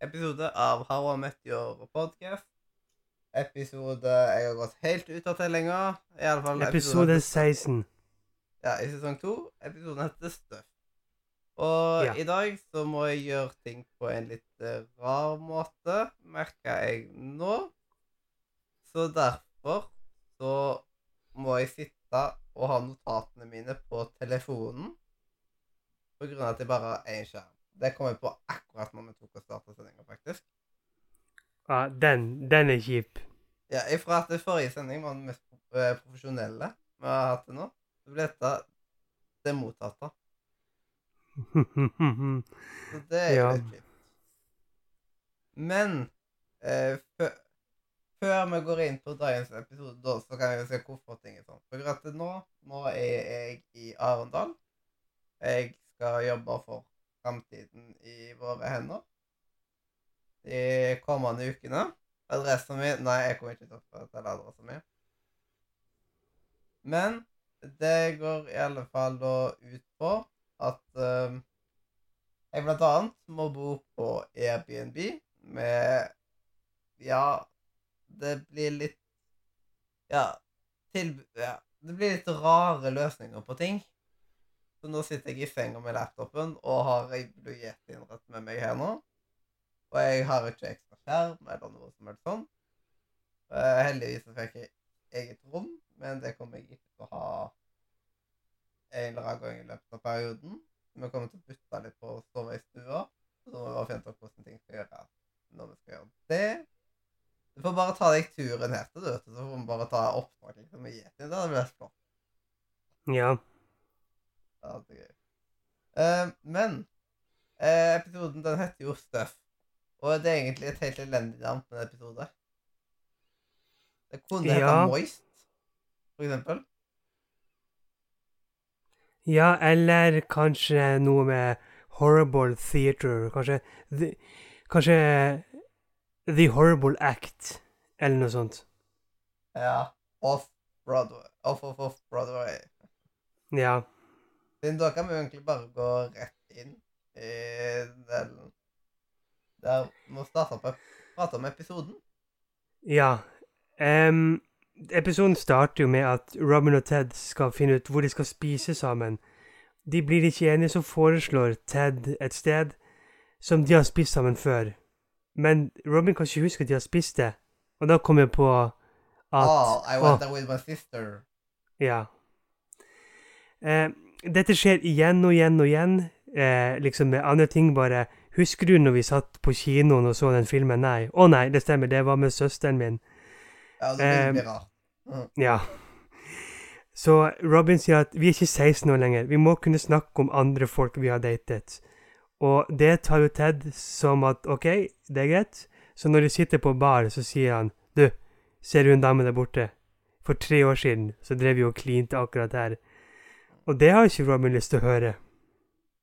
episode av How I Met Your Podcast. Episode jeg har gått helt ut av tellinga. Fall Episode 16. Ja, i sesong 2. Episoden heter Støff. Og Ja. i dag så må jeg gjøre ting på en litt eh, rar måte, merker jeg nå. Så derfor så må jeg sitte og ha notatene mine på telefonen. På grunn av at jeg bare har én skjerm. Det kom jeg på akkurat når vi tok og starta sendinga, faktisk. Ja, den, den er kjip. Ja, Ifra at det forrige sending var den mest eh, profesjonelle vi har hatt til nå, så ble dette det mottatte. Så det er jo Ja. litt kjipt. Men eh, før, før vi går inn på dagens episode, da, så kan jeg jo se hvorfor ting er sånn. For at nå, nå er jeg i Arendal. Jeg skal jobbe for framtiden i våre hender de kommende ukene. Adressen min Nei, jeg kommer ikke til å fortelle adressen min. Men det går i alle fall da ut på at eh, jeg blant annet må bo på Airbnb med Ja, det blir litt Ja, tilbud ja Det blir litt rare løsninger på ting. Nå sitter jeg i senga med laptopen og har ei blujettinnrett med meg her nå. Og jeg har ikke ekstra skjerm eller noe som helst sånn. Eh, heldigvis så fikk jeg eget rom, men det kommer jeg ikke til å ha en eller annen gang i løpet av perioden. Vi kommer til å bytte litt på å sove i stua. Så må vi finne ut hvordan ting skal gjøres når vi skal gjøre det. Du får bare ta deg turen her til, du, så får vi bare ta opptak liksom, med Yeti. Det blir flott. Ja. Ja, det er gøy. Uh, men uh, episoden den heter jo Stuff. Og det er egentlig et helt elendig navn på en episode. Det kunne hete Moist, for eksempel. ja, eller kanskje noe med horrible theater. Kanskje the, Kanskje The Horrible Act, eller noe sånt. Ja. Off-Broadway. Off-off-off-Broadway. Ja. Men da kan vi egentlig bare gå rett inn i den Der vi må starte på prate om episoden. Ja. Um, episoden starter jo med at Robin og Ted skal finne ut hvor de skal spise sammen. De blir ikke enige, så foreslår Ted et sted som de har spist sammen før. Men Robin kan ikke huske at de har spist det. Og da kommer jeg på at oh, I went oh, there with my sister. ja. Eh, dette skjer igjen og igjen og igjen, eh, liksom med andre ting, bare Husker du når vi satt på kinoen og så den filmen? Nei. Å nei, det stemmer, det var med søsteren min. Ja, det blir rart. Mm. Ja. Så Robin sier at vi er ikke 16 år lenger, vi må kunne snakke om andre folk vi har datet. Og det tar jo Ted som at OK, det er greit. Så når de sitter på bar, så sier han Du, ser du en dame der borte? For tre år siden så drev vi og klinte akkurat her. Og det har ikke Robin lyst til å høre.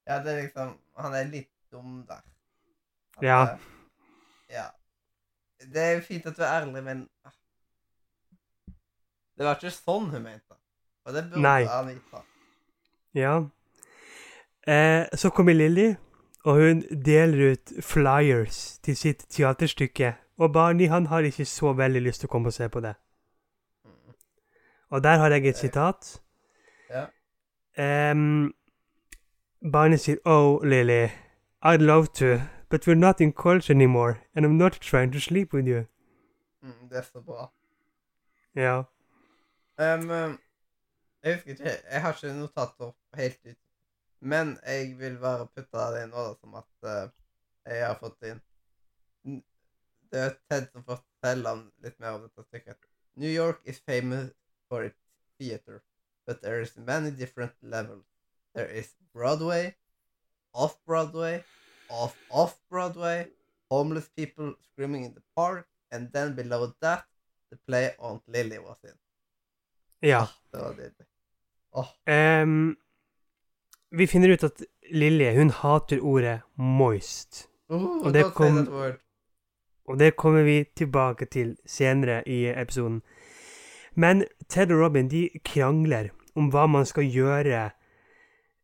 Ja, det er liksom Han er litt dum der. At, Ja. eh, Ja. Det er jo fint at du er ærlig, men ah. Det var ikke sånn hun mente. Og det burde Nei. Anita. Ja. Eh, så kommer Lilly, og hun deler ut flyers til sitt teaterstykke. Og Barney han har ikke så veldig lyst til å komme og se på det. Mm. Og der har jeg et sitat. Ja. Em, Barney sier Oh, Lily, I'd love to, but we're not in college anymore, and I'm not trying to sleep with you. Mm, det er så bra. Ja. Um, um, jeg husker ikke Jeg har ikke notater helt ut. Men jeg vil bare putte det inn nå da, som at uh, jeg har fått inn Det er Ted som forteller litt mer om dette stykket. New York is famous for its theater, but there is many different levels. There is Broadway, off-Broadway, off-off-Broadway, homeless people screaming in the park, and then below that, the play Aunt Lily was in. Ja. Det var nydelig. Åh, Ehm, vi finner ut at Lilje, hun hater ordet 'moist'. Oh, Og det kom-. Og det kommer vi tilbake til senere i episoden. Men Ted og Robin de krangler om hva man skal gjøre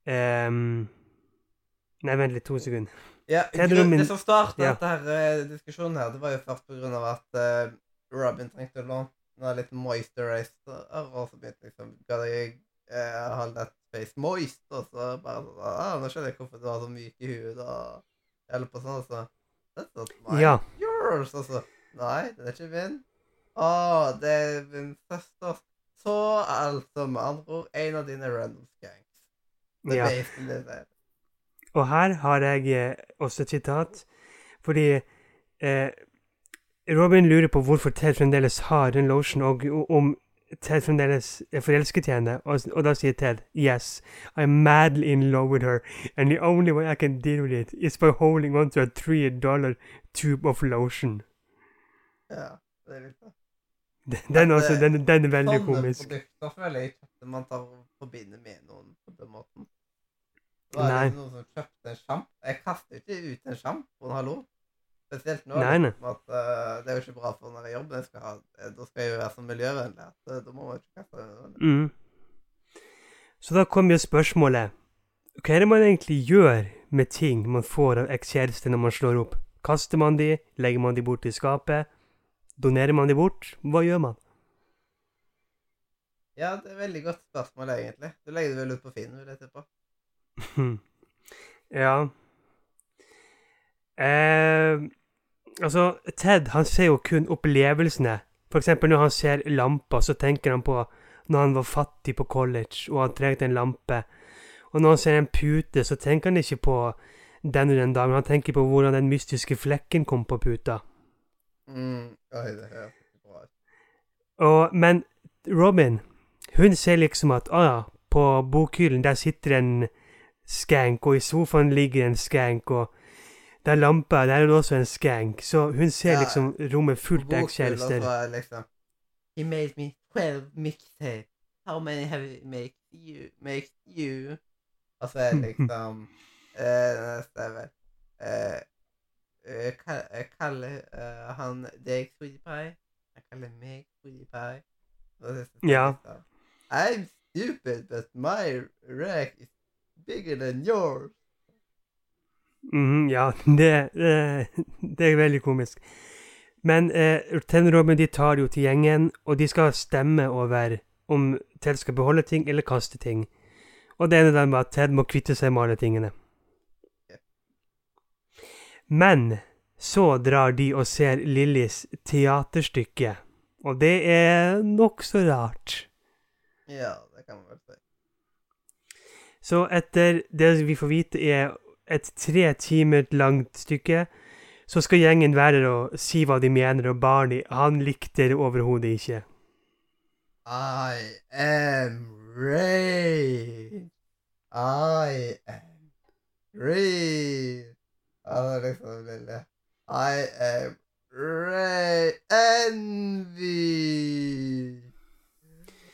um, Nei, vent litt, to sekunder. Ja, Ted grunn- Robin- Det som startet Ja. dette eh, diskusjonen her, det var jo først av at uh, Robin trengte å låne litt moisturizer, og så begynte liksom Ga jeg uh, that face moist, og så bare sånn ah, Nå skjønner jeg hvorfor du har så myk i hud, og eller på sånn, altså. That's not mine. Ja. Yours, altså. Nei, den er ikke min. Å, det er min søster. Så altså, med andre ord, en av dine random gangs. Det ja. basically det. Og her har jeg eh, også et sitat, fordi eh, Robin lurer på hvorfor Ted fremdeles har en lotion, og om Ted fremdeles er forelsket i henne, og, og da sier Ted yes, I'm madly in love with her, and the only way I can deal with it is by holding on to a three dollar tube of lotion. Ja, det er litt sånn. Den, også, den, den er veldig Sånne komisk. produkter føler jeg ikke man tar og forbinder med noen på den måten. Da er det noen som kjøpte en sjamp. Jeg kaster ikke ut en sjampo, hallo. Spesielt nå. Nei, nei. liksom, At, uh, det er jo ikke bra for når jeg jobber. jeg skal ha. Eh, Da skal jeg jo være så miljøvennlig at eh, da må man ikke kaste den. Mm. Så da kommer jo spørsmålet Hva er det man egentlig gjør med ting man får av ekskjæreste når man slår opp? Kaster man de? Legger man de bort i skapet? Donerer man de bort? Hva gjør man? Ja, det er et veldig godt spørsmål, egentlig. Du legger det vel ut på Finn, vil jeg tippe. ja eh, Altså, Ted han ser jo kun opplevelsene. For eksempel når han ser lamper, så tenker han på når han var fattig på college og han trengte en lampe. Og når han ser en pute, så tenker han ikke på den og den dagen. Han tenker på hvordan den mystiske flekken kom på puta. Mm. Oi, det høres bra. Og, men Robin, hun ser liksom at ah, ja, på bokhyllen der sitter en skank, og i sofaen ligger en skank, og der lampa der er det også en skank. Så hun ser Ja, liksom rommet fullt av kjærester. er liksom He made me 12 mixtape. How many have he make you? Make you? Og så er liksom eh, er eh, eh, Kaller uh, han deg sweetie pie? Han kaller meg sweetie pie. Ja. I'm stupid, but my rack is bigger than yours. Mm, ja, det, det, det er veldig komisk. Men eh, og Robin de tar jo til gjengen, og de skal stemme over om Ted skal beholde ting eller kaste ting. Og det ene der med at Ted må kvitte seg med alle tingene. Men så drar de og ser Lillys teaterstykke, og det er nokså rart. Ja, det kan man vel si. Så etter det vi får vite er et tre timer langt stykke, så skal gjengen være og si hva de mener, og Barney, han likte det overhodet ikke. I am Ray. I am rage. Det er liksom lille. I am Ray Envy.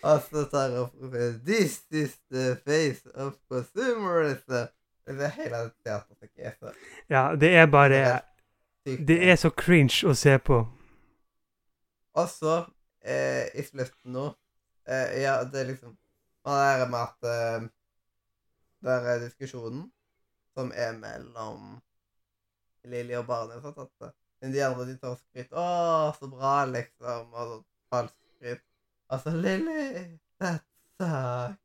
Og så tar jeg opp This is the face of consumerism. Det er hele teaterstykket er så Ja, det er bare. Det er så cringe å se på. Og så, eh, i slutten nå eh, Ja, det er liksom Man er med at eh, Der er diskusjonen som er mellom Lilly og barnet. Sånn, At Men de andre de tar skryt 'Å, så bra', liksom. Og så falskt skryt. Og så 'Lilly, that sucks'.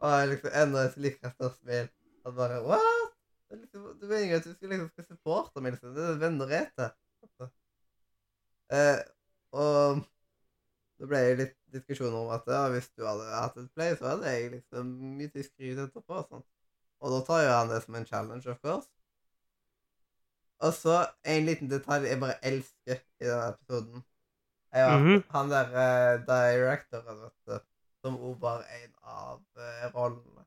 Og jeg liksom enda et like smil. Og bare 'What?' Liksom, du mener at du skal liksom skal supporte meg, liksom. Det er venner etter. Eh, og det ble litt diskusjon om at ja, hvis du hadde hatt et play, så hadde jeg liksom mye til skryt etterpå. og sånn. Og da tar jo han det som en challenge, of course. Og så en liten detalj jeg bare elsker i denne episoden. Ja, mm Mhm. han der uh, directoren, vet du, som òg var en av uh, rollene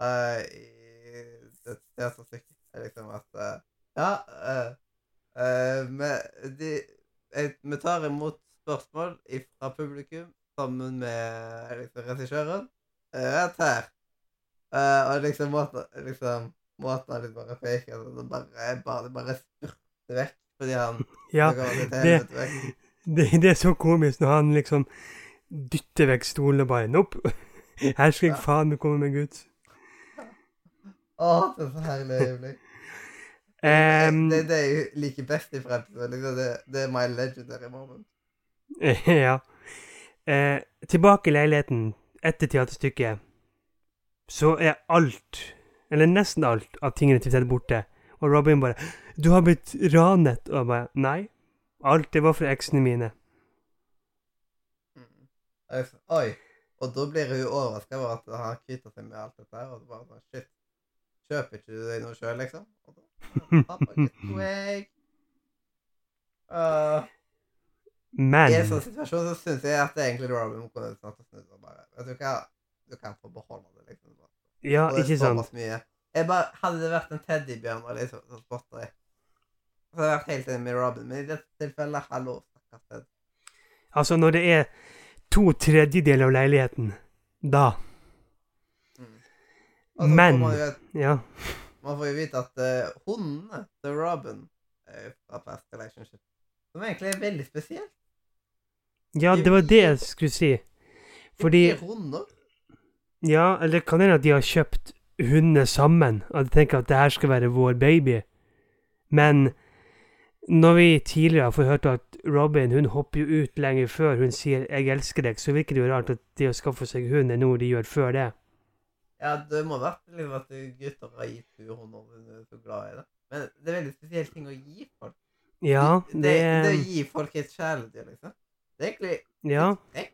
uh, i det teaterstykket, er liksom at uh, Ja. vi, vi tar imot spørsmål fra publikum sammen med liksom, regissøren. Rett her. Og liksom måten, liksom, måten han liksom bare fake. sånn, det bare, bare, bare spurte vekk fordi han Ja, det det- det, det er så komisk når han liksom dytter vekk stolen og bare Nopp! Her skal jeg faen meg komme meg ut. Å, det er så herlig øyeblikk. um, det, det jo like best i fremtiden, liksom, det, det er my legendary moment. ja. Eh, tilbake i leiligheten etter teaterstykket, så er alt, eller nesten alt, av tingene til Ted borte. Og Robin bare 'Du har blitt ranet.' Og jeg bare 'Nei. Alt det var fra eksene mine'. Mm. Så- Oi. Og da blir hun overraska over at han kvitter seg med alt dette her. Og det bare sånn Shit. Kjøper ikke du deg noe sjøl, liksom? Og da, Pappa, swag. Uh, Men I en sånn situasjon så syns jeg at det egentlig Robin kunne snart snudd og bare Vet du hva, du kan få beholde det, liksom. Ja, ikke sant? Jeg bare, hadde det vært en teddybjørn og liksom så spotta jeg, så hadde jeg vært helt enig med Robin. Men i dette tilfellet, hallo, stakkars Ted. Altså, når det er to tredjedeler av leiligheten, da Mm. Men man vet, Ja. Man får jo vite at uh, hundene til Robin er fra Past Relationship, som egentlig er veldig spesielt. Ja, det var det jeg skulle si. Fordi Det er hunder. Ja, eller kan hende at de har kjøpt hundene sammen, og de tenker at det her skal være vår baby. Men når vi tidligere har fått hørt at Robin hun hopper jo ut lenge før hun sier 'jeg elsker deg', så virker det jo rart at det å skaffe seg hund er noe de gjør før det. Ja, det må vært liksom at gutter har gitt henne hånd om hun er så glad i det. Men det er veldig spesiell ting å gi folk. Ja, det, det det å gi folk et kjæledyr, liksom. Det er egentlig Ja. Det-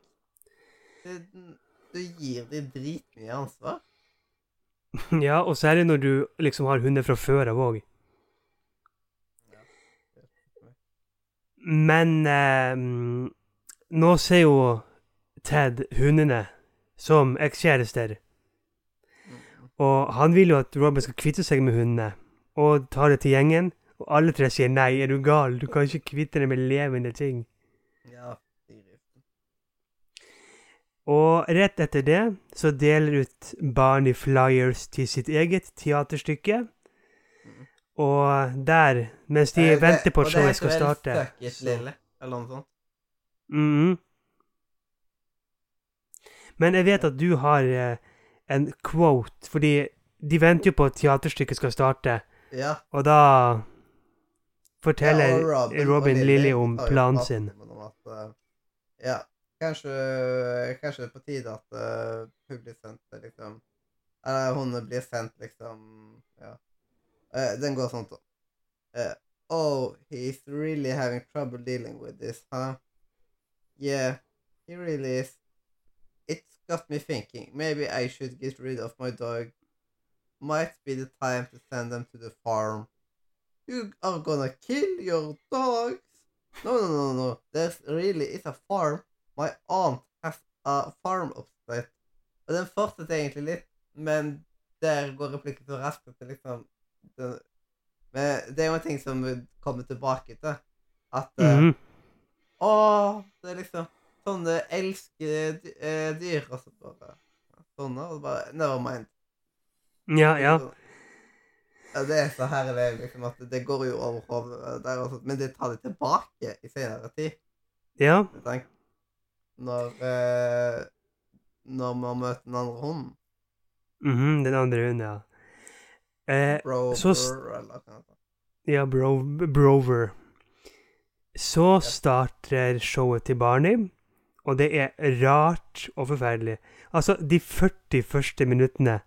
Du gir dem dritmye ansvar. Ja, og særlig når du liksom har hunder fra før av òg. Men eh, nå ser jo Ted hundene som ekskjærester. Og han vil jo at Robin skal kvitte seg med hundene, og ta det til gjengen. Og alle tre sier nei, er du gal, du kan ikke kvitte deg med levende ting. Ja. Og rett etter det så deler ut Barney flyers til sitt eget teaterstykke. Mm. Og der, mens de det- venter på og at det showet skal starte Fuck it, så- lille, eller noe sånt. Mhm. Men jeg vet at du har eh, en quote, fordi de venter jo på at teaterstykket skal starte, Ja. og da forteller Ja, Robin, Robin og Lilly om planen sin. om at, uh, ja, kanskje, kanskje det er på tide at uh, blir sendt liksom Eller hun blir sendt, liksom Ja. Uh, den går sånn uh, Oh, he's really having trouble dealing with this, huh? Yeah, he really is. It's got me thinking. Maybe I should get rid of my dog. Might be the time to send them to the farm. You are gonna kill your dogs? No, no, no, no. There's really is a farm. My aunt has a farm upstate. Og den fortsetter egentlig litt, men der går replikken så raskt at det liksom det, Men det er jo en ting som kommer tilbake til. At eh, Mhm. Å, det er liksom Sånne elsker eh, dyr, og så bare Sånne, og bare Never mind. Ja, ja. Ja, det er så herlig liksom at det går jo over hodet der også, men det tar det tilbake i senere tid. Ja. Når eh, Når man møter den andre hunden. mhm, den andre hunden, ja. Eh, Brover, så eller hva det ja, bro, Brover. Så starter showet til Barney, og det er rart og forferdelig. Altså, de 40 første minuttene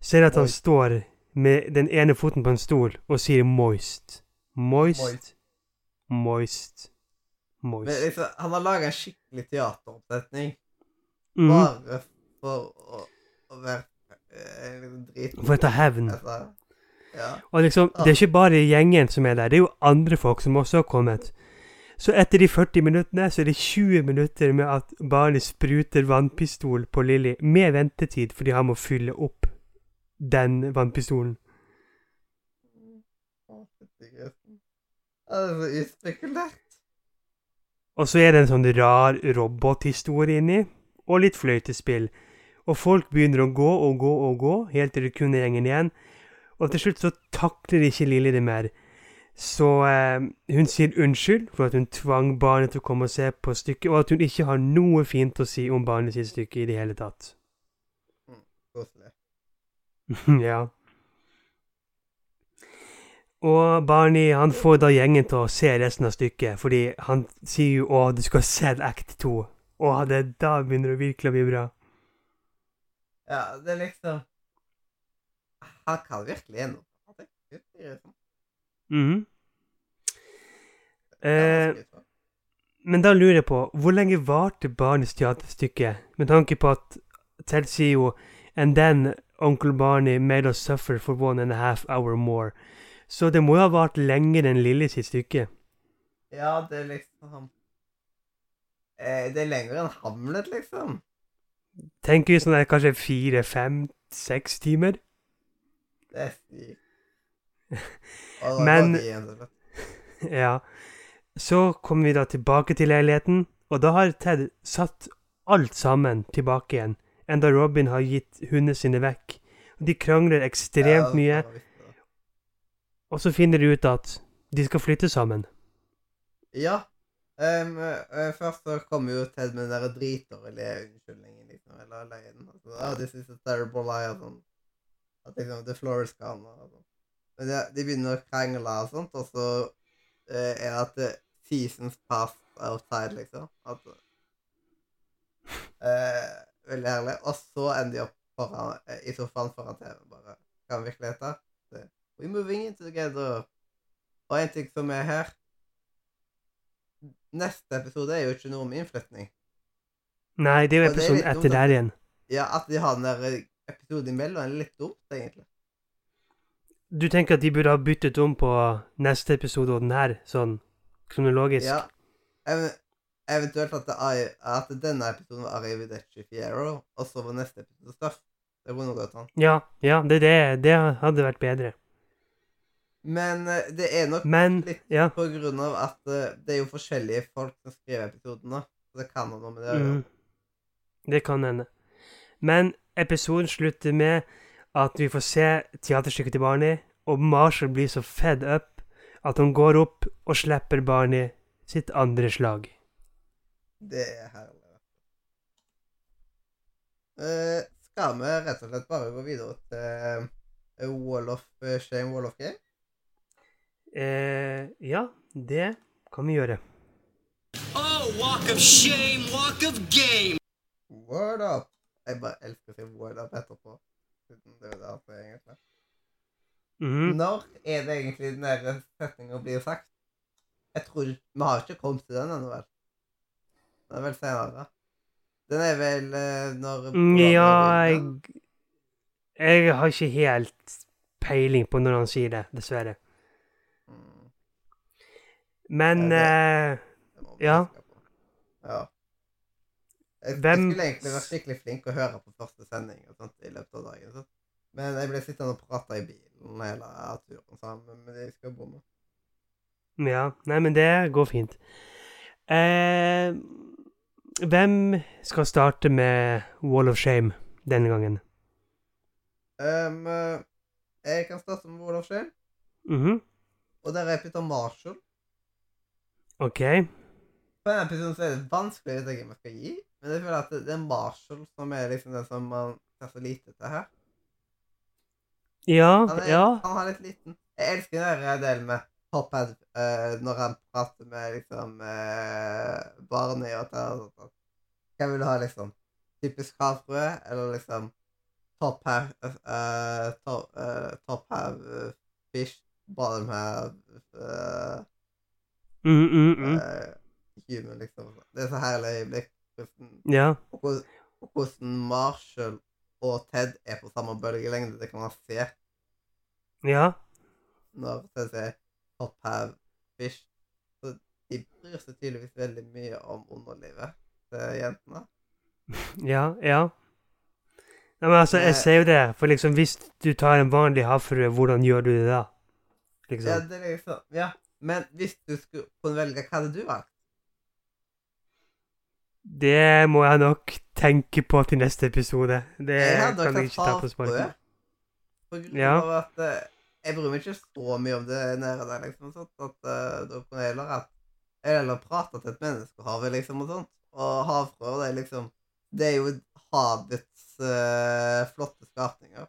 ser jeg at han står med den ene foten på en stol og sier 'moist'. Moist. Moist. Moist. Men liksom, han har laga en skikkelig teateroppsetning Mm. bare for å, å være eh, drit... For å ta hevn. Altså, ja. Og liksom, det er ikke bare gjengen som er der, det er jo andre folk som også har kommet. Så etter de 40 minuttene, så er det 20 minutter med at barnet spruter vannpistol på Lilly, med ventetid, fordi han må fylle opp den vannpistolen. Ja, det er så uspekulert. Og så er det en sånn rar robothistorie inni, og litt fløytespill. Og folk begynner å gå og gå og gå, helt til det kun er gjengen igjen. Og til slutt så takler ikke Lilly det mer. Så eh, hun sier unnskyld for at hun tvang barnet til å komme og se på stykket, og at hun ikke har noe fint å si om barnet sitt stykke i det hele tatt. Mm, ja. Og Barney han får da gjengen til å se resten av stykket, fordi han sier jo 'Å, du skal se act 2'. Og det, da begynner det virkelig å bli bra. Ja, det er liksom Han kan virkelig gjennomføre det. Er Eh, men da lurer jeg på, hvor lenge varte Barneys teaterstykke? Med tanke på at Ted sier jo And then Uncle Barney made us suffer for one and a half hour more. Så det må jo ha vart lenge, enn lille sitt stykke. Ja, det er liksom eh, Det er lenger enn Hamlet, liksom. Tenker vi sånn der kanskje fire, fem, seks timer? Det er sykt. Men- Ja. Så kommer vi da tilbake til leiligheten, og da har Ted satt alt sammen tilbake igjen, enda Robin har gitt hundene sine vekk. De krangler ekstremt mye, det. Og så finner de ut at de skal flytte sammen. Ja. Um, uh, først så kommer jo Ted med den der dritdårlige unnskyldningen, liksom, eller løgnen. Altså, oh, this is a terrible lie, og sånn. At liksom, the floor is gone, og sånn. Men de, de begynner å krangle og sånt, og så uh, er det at eh, seasons pass outside, liksom. Altså veldig herlig. Og så ender de opp foran, i sofaen foran TV-en, bare. Er virkeligheten? We're moving in together. Og en ting som er her Neste episode er jo ikke noe om innflytning. Nei, det er jo er episoden etter der igjen. Ja, at de har den der episoden imellom, er litt dumt, egentlig. Du tenker at de burde ha byttet om på neste episode og den her, sånn kronologisk? Ja. Ev eventuelt at, er, at denne episoden var Arrivederci Fiero, og så var neste episode Stuff. Det kunne gått an. Ja, ja det, det, det hadde vært bedre. Men eh, det er nok Men, litt ja. på grunn av at eh, det er jo forskjellige folk som skriver episodene. Så det kan ha noe med det å gjøre. Mm. Det kan hende. Men episoden slutter med at vi får se teaterstykket til Barney, og Marshall blir så fed up at han går opp og slipper Barney sitt andre slag. Det er herlig. Uh, skal vi rett og slett bare gå videre til Wall of Shame, Wall of Game? Eh, ja, det kan vi gjøre. Oh, walk of shame, walk of game. Word up! Jeg bare elsker å si word up etterpå. Siden det er det jeg egentlig. Mm. Når er det egentlig den der setninga blir sagt? Jeg tror Vi har ikke kommet til den ennå, vel? Den er vel senere. Den er vel eh, når Ja, jeg Jeg har ikke helt peiling på når han sier det, dessverre. Mm, Men Ja, det. det Ja. Ja. Jeg, Hvem- jeg skulle egentlig vært skikkelig flink å høre på første sending sånt i løpet av dagen. Så. Men jeg ble sittende og prate i bilen hele turen sammen med de jeg skal bo med. Ja, nei, men det går fint. Eh, hvem skal starte med Wall of Shame denne gangen? Um, eh, jeg kan starte med Wall of Shame. Mhm, Og der er Peter Marshall. OK. På denne episoden så er det vanskelig å vite hvem man skal gi. Men jeg føler at det er Marshall som er liksom den som man ser så lite til her. Ja, Han, er, ja. han har litt liten. Jeg elsker den delen med Hophead Hat eh, når han prater med liksom uh, barnet og sånt. Hva vil du ha, liksom? Typisk havfrue, eller liksom Top Have uh, top, uh, top have eh, fish, bottom have eh, Mm, mm, mm. Uh, human, liksom. Det er så herlig øyeblikk. Ja. og hvordan- og hvordan Marshall og Ted er på samme bølgelengde. Det kan man se Ja. når Ted sier top have fish. Så de bryr seg tydeligvis veldig mye om underlivet til jentene. Ja, ja. Nei, men altså, jeg Eh. ser jo det. For liksom, hvis du tar en vanlig havfrue, hvordan gjør du det da? Ja, liksom. det er liksom Ja. Men hvis du skulle kunne velge, hva hadde du valgt? Det må jeg nok tenke på til neste episode. Det Jeg kan jeg ikke ta på sparket. På grunn Ja. av at uh, jeg bryr meg ikke så mye om det nede der, liksom. Sånt, at eh, da kunne jeg heller at jeg heller prate til et menneskehav, liksom, og sånt. Og havfrøer, det er liksom Det er jo havets uh, flotte skapninger.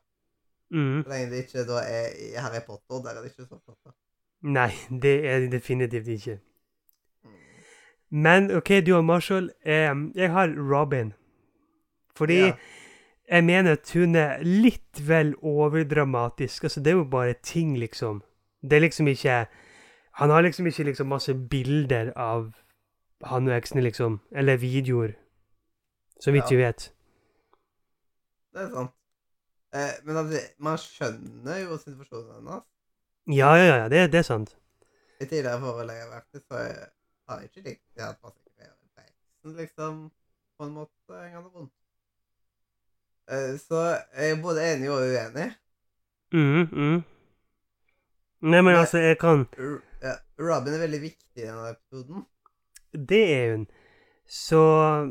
Mm. Så lenge det ikke da er i Harry Potter, der er det ikke så flott. da. Nei, det er det definitivt ikke. Men OK, du og Marshall. Eh, jeg har Robin. Fordi Ja. jeg mener at hun er litt vel overdramatisk. Altså, det er jo bare ting, liksom. Det er liksom ikke Han har liksom ikke liksom masse bilder av han og eksene, liksom. Eller videoer. Så vidt Ja. vi vet. Det er sant. Eh, men altså, man skjønner jo situasjonen hennes. Ja, ja, ja, det, det er sant. I tidligere forhold jeg har vært i, så jeg har jeg ikke likt det at man skal gjøre veksten, liksom, på en måte en gang vondt. Eh, Så jeg er både enig og uenig. Mm, mm. Nei, men altså, jeg kan Robin er veldig viktig i denne episoden. Det er hun. Så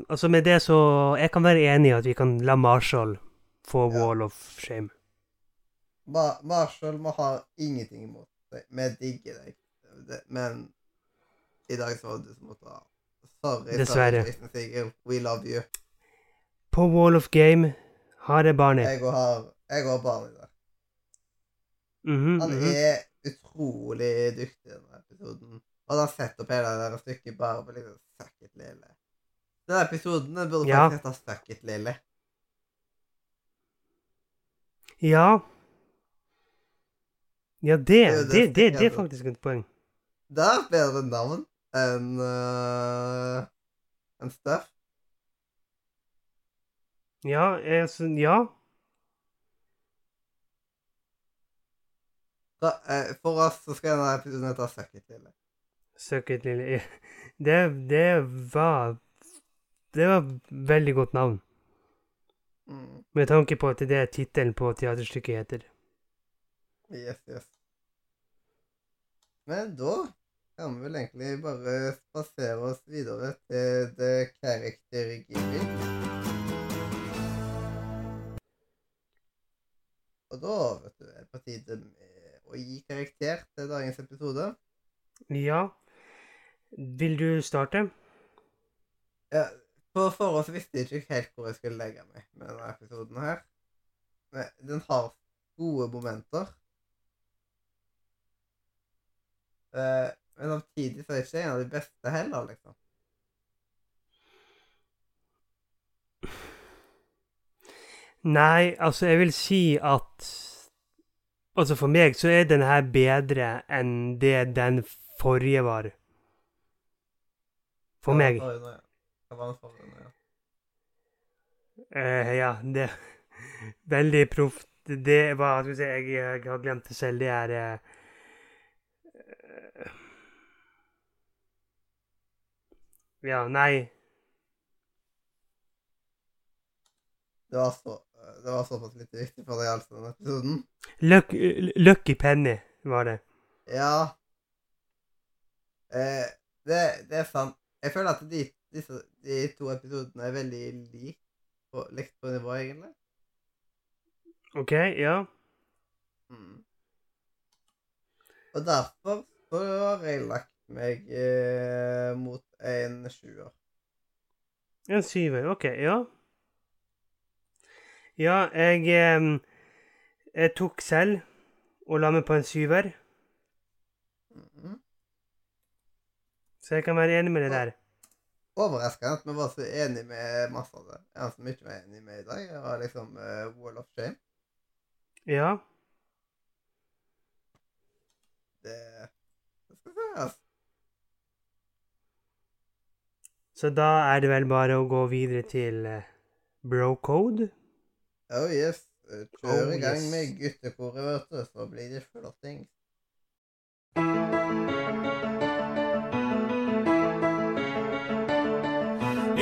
altså med det så Jeg kan være enig i at vi kan la Marshall få Ja. Wall of Shame. Ma Marshall må ha ingenting imot deg. Vi digger deg. Det, men i dag så var det du som måtte ha Sorry, Dessverre. sorry, We love you. På Wall of Game har jeg barnet. Jeg har, jeg har barn i Mm -hmm, Han mhm. er utrolig dyktig i denne episoden. Og han sett opp hele det der stykket bare på liksom Suck it, lille. Denne episoden den burde Ja. faktisk hete Suck it, lille. Ja. Ja, det, det, det det, er faktisk et poeng. Det er bedre navn enn uh, enn Steff. Ja, altså, ja. Da, eh, for oss så skal denne episoden hete Suck it, lille. It, lille Det, det var Det var veldig godt navn. Mm. Med tanke på at det er tittelen på teaterstykket heter. Yes, yes. Men da kan vi vel egentlig bare spasere oss videre til The Character Giving. Og da, vet du, er det på tide med å gi karakter til dagens episode. Ja. Vil du starte? Ja, på forhånd visste jeg ikke helt hvor jeg skulle legge meg med denne episoden her. Men den har gode momenter. Eh, men samtidig så er det ikke en av de beste heller, liksom. Nei, altså, jeg vil si at Altså, for meg så er denne her bedre enn det den forrige var. For meg. Uh, ja? Den ja? Eh, ja, det Veldig proft. Det var Skal vi se, jeg, jeg har glemt det selv. Det er eh, eh, Ja, nei Det var, så, det var såpass litt viktig for deg, altså, denne episoden. Luck, Lucky Penny var det. Ja. Eh, det, det er sant. Jeg føler at de, disse, de to episodene er veldig like på, likt på nivå, egentlig. OK, ja. Mm. Og derfor så har jeg lagt meg eh, mot en sjuer. En syver. OK, ja. Ja, jeg eh, Jeg tok selv og la meg på en syver, Mhm. så jeg kan være enig med det der. Overraskende at vi var så enige med masse av det. En som ikke var enig med i dag, var liksom uh, Wall of Shame. Ja. Det, det. Så da er det vel bare å gå videre til eh, Brocode. Oh yes. Kjør Oh, i gang med guttekoret, vet du, så blir det flotting.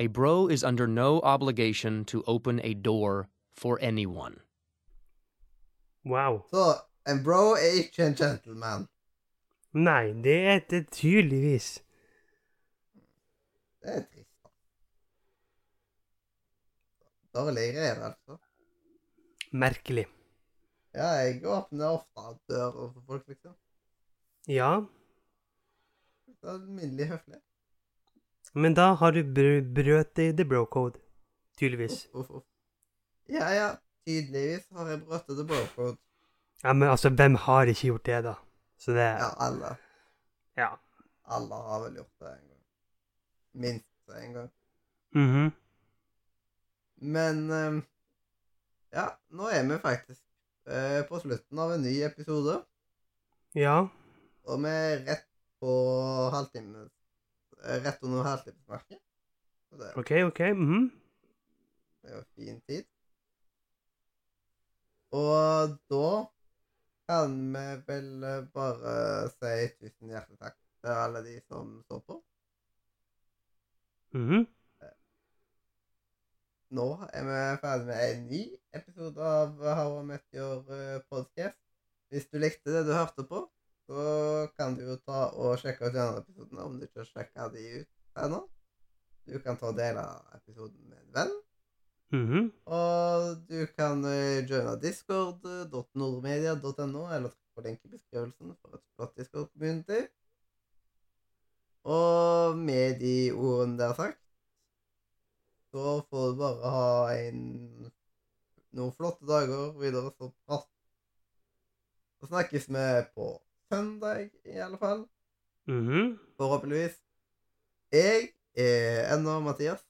A bro is under no obligation to open a door for anyone. Wow. Så en bro er ikke en gentleman. Nei, det er det tydeligvis. Det er trist. da. Dårlig rev, altså. Merkelig. Ja, jeg åpner ofte dører for folk, liksom. Ja, Det er Alminnelig høflig. Men da har du br brøt i the bro code. Tydeligvis. Uff, uff, uff. Ja, ja. Tydeligvis har jeg brutt the bro code. Ja, men altså, hvem har ikke gjort det, da? Så det Ja, alle. Ja. Alle har vel gjort det en gang. Minst en gang. Mhm. Men um, Ja, nå er vi faktisk uh, på slutten av en ny episode. Ja. Og vi er rett på halvtime eh, Rett under det OK, OK. Det er jo fin tid. Og da kan vi vel eh, bare si tusen hjertelig takk til alle de som så på. Mhm. Nå er vi ferdig med en ny episode av How I Met Your eh, podcast. Hvis du likte det du hørte på, så kan du jo ta og sjekke ut de andre episodene om du ikke har sjekka de ut ennå. Du kan ta og dele episoden med en venn. Mhm. Og du kan eh, joine discord.nordmedia.no, eller trykke på link i beskrivelsen for et flott Discord-community. Og med de ordene der sagt, så får du bare ha en, noen flotte dager videre, så. Så snakkes vi på søndag, Mm -hmm. Forhåpentligvis. Jeg er ennå Mathias.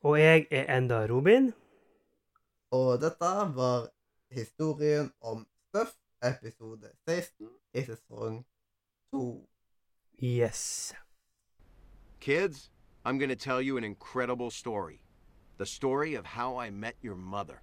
Og jeg er enda Robin. Og dette var historien om Stuff, episode 16 i sesong 2. Yes. Kids, I'm going to tell you an incredible story. The story of how I met your mother.